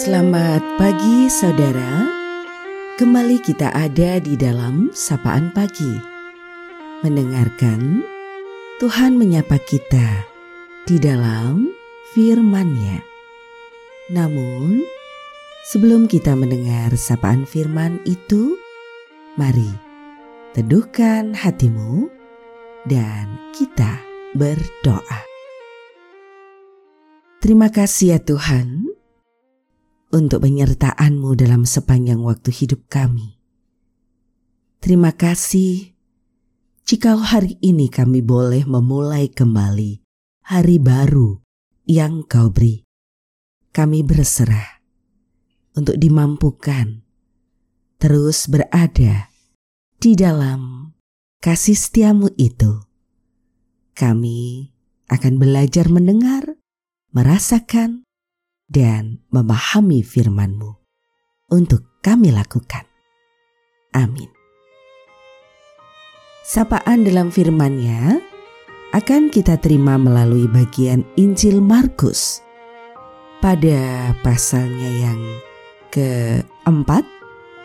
Selamat pagi saudara. Kembali kita ada di dalam sapaan pagi. Mendengarkan Tuhan menyapa kita di dalam firman-Nya. Namun, sebelum kita mendengar sapaan firman itu, mari teduhkan hatimu dan kita berdoa. Terima kasih ya Tuhan untuk penyertaan-Mu dalam sepanjang waktu hidup kami. Terima kasih jika hari ini kami boleh memulai kembali hari baru yang Kau beri. Kami berserah untuk dimampukan terus berada di dalam kasih setiamu itu. Kami akan belajar mendengar, merasakan, dan memahami firman-Mu untuk kami lakukan. Amin. Sapaan dalam firman-Nya akan kita terima melalui bagian Injil Markus pada pasalnya yang keempat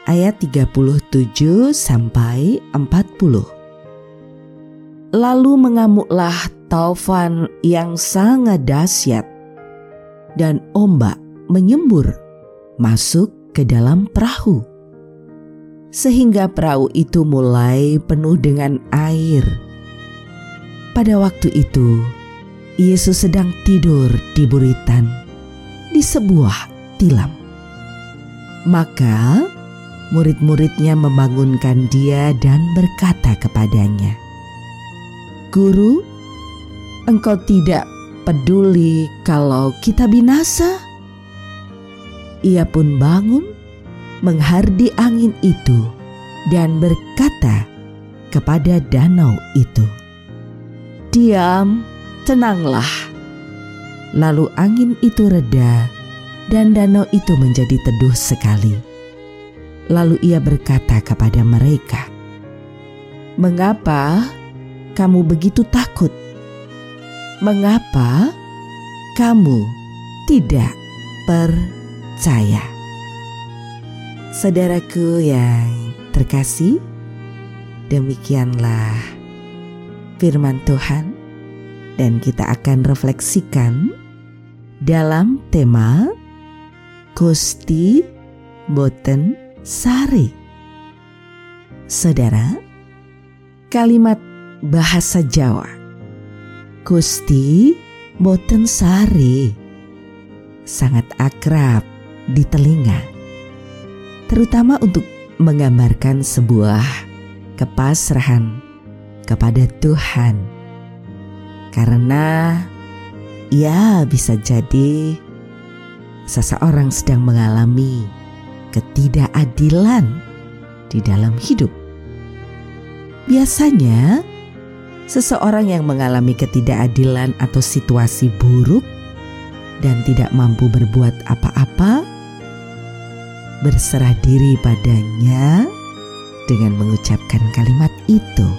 ayat 37 sampai 40. Lalu mengamuklah taufan yang sangat dahsyat dan ombak menyembur masuk ke dalam perahu. Sehingga perahu itu mulai penuh dengan air. Pada waktu itu, Yesus sedang tidur di buritan di sebuah tilam. Maka murid-muridnya membangunkan dia dan berkata kepadanya, "Guru, engkau tidak peduli kalau kita binasa. Ia pun bangun, menghardi angin itu, dan berkata kepada danau itu, "Diam, tenanglah." Lalu angin itu reda, dan danau itu menjadi teduh sekali. Lalu ia berkata kepada mereka, "Mengapa kamu begitu takut?" Mengapa kamu tidak percaya? Saudaraku yang terkasih, demikianlah firman Tuhan, dan kita akan refleksikan dalam tema Gusti Boten Sari. Saudara, kalimat bahasa Jawa Gusti boten sari sangat akrab di telinga. Terutama untuk menggambarkan sebuah kepasrahan kepada Tuhan. Karena ya bisa jadi seseorang sedang mengalami ketidakadilan di dalam hidup. Biasanya seseorang yang mengalami ketidakadilan atau situasi buruk dan tidak mampu berbuat apa-apa, berserah diri padanya dengan mengucapkan kalimat itu.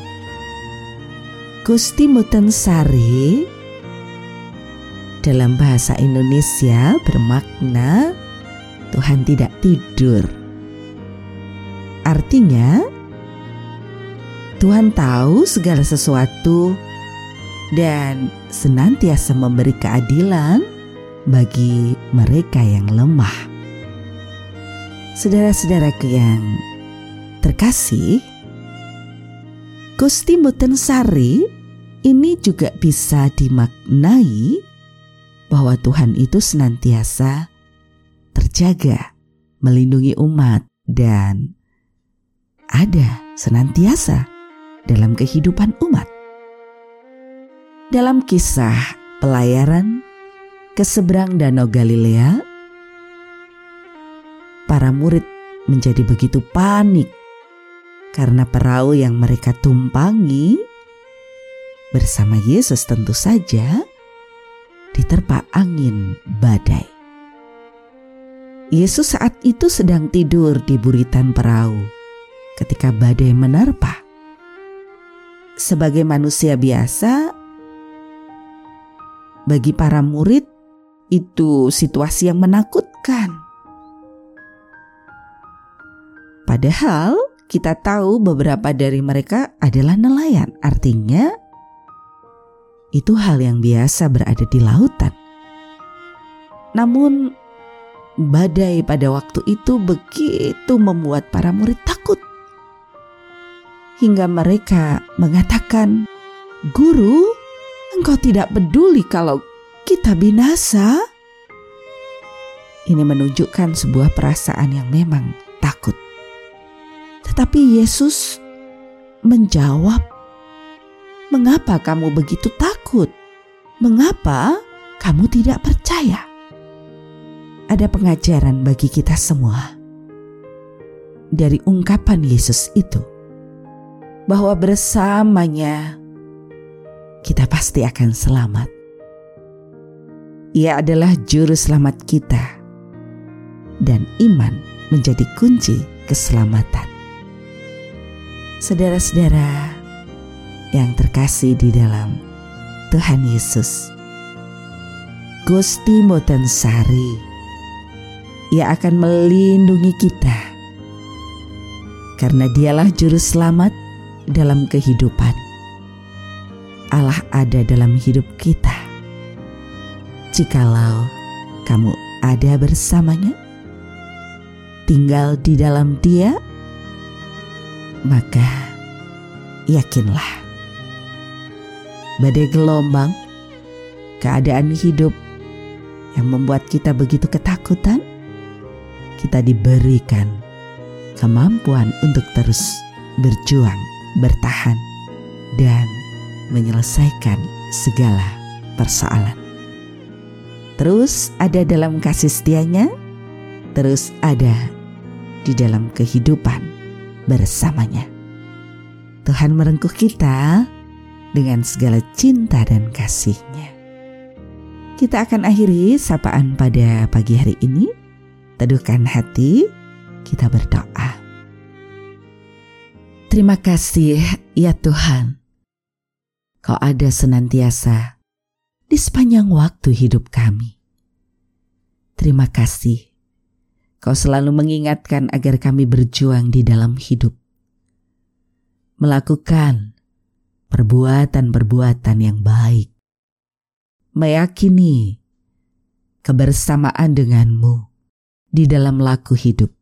Gusti Muten Sari dalam bahasa Indonesia bermakna Tuhan tidak tidur. Artinya, Tuhan tahu segala sesuatu dan senantiasa memberi keadilan bagi mereka yang lemah. Saudara-saudaraku yang terkasih, Gusti Mutensari ini juga bisa dimaknai bahwa Tuhan itu senantiasa terjaga, melindungi umat dan ada senantiasa dalam kehidupan umat. Dalam kisah pelayaran ke seberang Danau Galilea, para murid menjadi begitu panik karena perahu yang mereka tumpangi bersama Yesus tentu saja diterpa angin badai. Yesus saat itu sedang tidur di buritan perahu ketika badai menerpa sebagai manusia biasa, bagi para murid itu situasi yang menakutkan. Padahal kita tahu beberapa dari mereka adalah nelayan, artinya itu hal yang biasa berada di lautan. Namun, badai pada waktu itu begitu membuat para murid takut. Hingga mereka mengatakan, "Guru, engkau tidak peduli kalau kita binasa?" Ini menunjukkan sebuah perasaan yang memang takut. Tetapi Yesus menjawab, "Mengapa kamu begitu takut? Mengapa kamu tidak percaya?" ada pengajaran bagi kita semua dari ungkapan Yesus itu, bahwa bersamanya kita pasti akan selamat. Ia adalah juru selamat kita, dan iman menjadi kunci keselamatan. Saudara-saudara yang terkasih di dalam Tuhan Yesus, Gusti Motensari ia akan melindungi kita. Karena dialah juru selamat dalam kehidupan. Allah ada dalam hidup kita. Jikalau kamu ada bersamanya, tinggal di dalam Dia, maka yakinlah badai gelombang, keadaan hidup yang membuat kita begitu ketakutan, kita diberikan kemampuan untuk terus berjuang, bertahan, dan menyelesaikan segala persoalan. Terus ada dalam kasih setianya, terus ada di dalam kehidupan bersamanya. Tuhan merengkuh kita dengan segala cinta dan kasihnya. Kita akan akhiri sapaan pada pagi hari ini teduhkan hati, kita berdoa. Terima kasih ya Tuhan, Kau ada senantiasa di sepanjang waktu hidup kami. Terima kasih, Kau selalu mengingatkan agar kami berjuang di dalam hidup. Melakukan perbuatan-perbuatan yang baik. Meyakini kebersamaan denganmu di dalam laku hidup.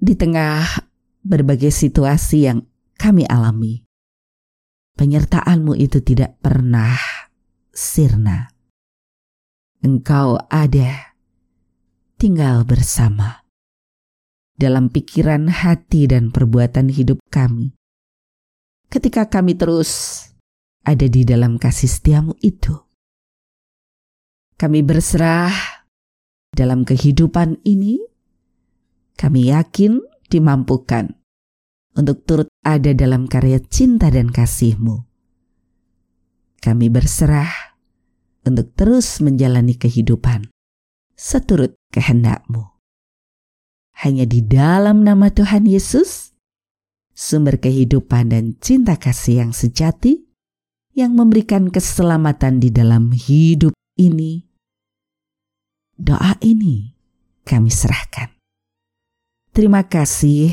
Di tengah berbagai situasi yang kami alami, penyertaanmu itu tidak pernah sirna. Engkau ada, tinggal bersama dalam pikiran, hati, dan perbuatan hidup kami. Ketika kami terus ada di dalam kasih setiamu itu, kami berserah dalam kehidupan ini, kami yakin dimampukan untuk turut ada dalam karya cinta dan kasih-Mu. Kami berserah untuk terus menjalani kehidupan seturut kehendak-Mu. Hanya di dalam nama Tuhan Yesus, sumber kehidupan dan cinta kasih yang sejati, yang memberikan keselamatan di dalam hidup ini, Doa ini kami serahkan. Terima kasih,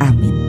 Amén.